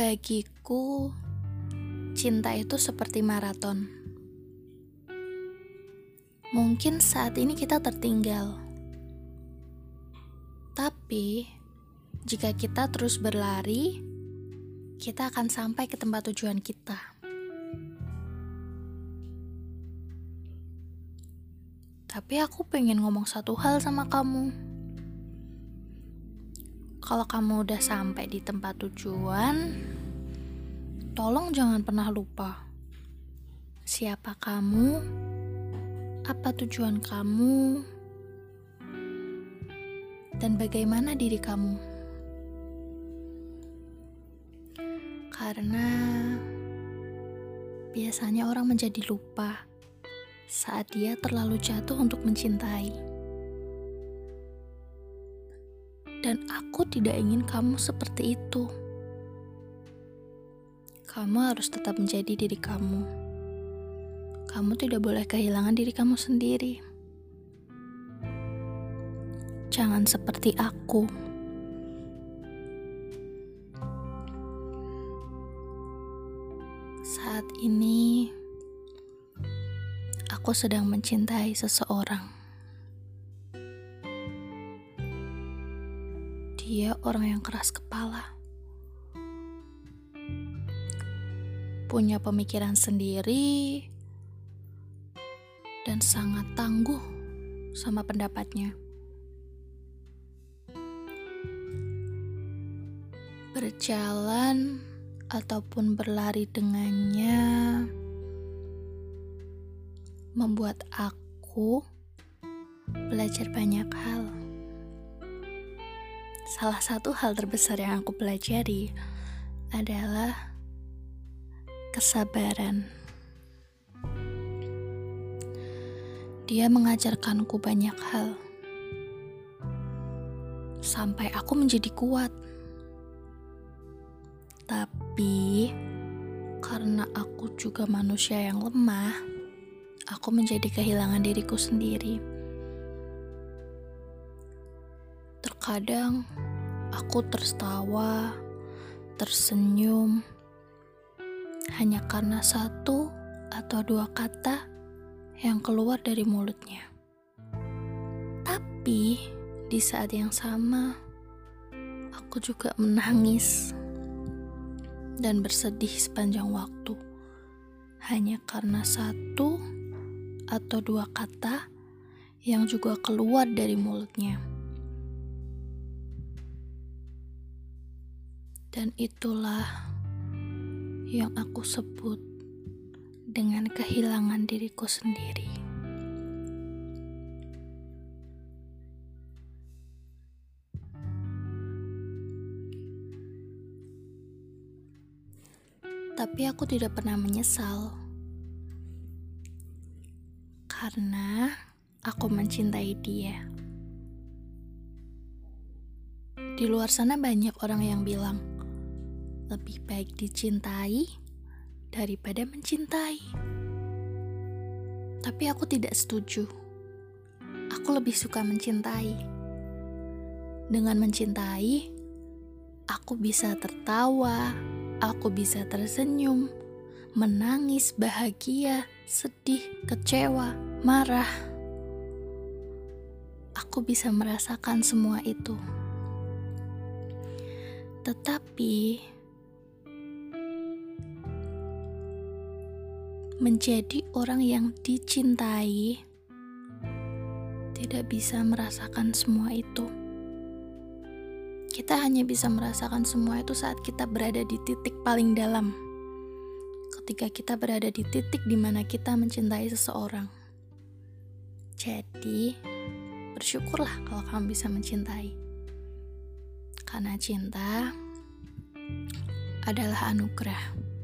Bagiku, cinta itu seperti maraton. Mungkin saat ini kita tertinggal, tapi jika kita terus berlari, kita akan sampai ke tempat tujuan kita. Tapi aku pengen ngomong satu hal sama kamu. Kalau kamu udah sampai di tempat tujuan, tolong jangan pernah lupa siapa kamu, apa tujuan kamu, dan bagaimana diri kamu. Karena biasanya orang menjadi lupa saat dia terlalu jatuh untuk mencintai. Dan aku tidak ingin kamu seperti itu. Kamu harus tetap menjadi diri kamu. Kamu tidak boleh kehilangan diri kamu sendiri. Jangan seperti aku. Saat ini aku sedang mencintai seseorang. Dia orang yang keras kepala, punya pemikiran sendiri, dan sangat tangguh sama pendapatnya. Berjalan ataupun berlari dengannya membuat aku belajar banyak hal. Salah satu hal terbesar yang aku pelajari adalah kesabaran. Dia mengajarkanku banyak hal, sampai aku menjadi kuat. Tapi karena aku juga manusia yang lemah, aku menjadi kehilangan diriku sendiri. Terkadang aku tertawa, tersenyum, hanya karena satu atau dua kata yang keluar dari mulutnya. Tapi di saat yang sama, aku juga menangis dan bersedih sepanjang waktu hanya karena satu atau dua kata yang juga keluar dari mulutnya. Dan itulah yang aku sebut dengan kehilangan diriku sendiri. Tapi aku tidak pernah menyesal karena aku mencintai dia. Di luar sana banyak orang yang bilang lebih baik dicintai daripada mencintai. Tapi aku tidak setuju. Aku lebih suka mencintai. Dengan mencintai, aku bisa tertawa, aku bisa tersenyum, menangis, bahagia, sedih, kecewa, marah, aku bisa merasakan semua itu. Tetapi menjadi orang yang dicintai tidak bisa merasakan semua itu. Kita hanya bisa merasakan semua itu saat kita berada di titik paling dalam. Ketika kita berada di titik di mana kita mencintai seseorang. Jadi, bersyukurlah kalau kamu bisa mencintai. Karena cinta adalah anugerah.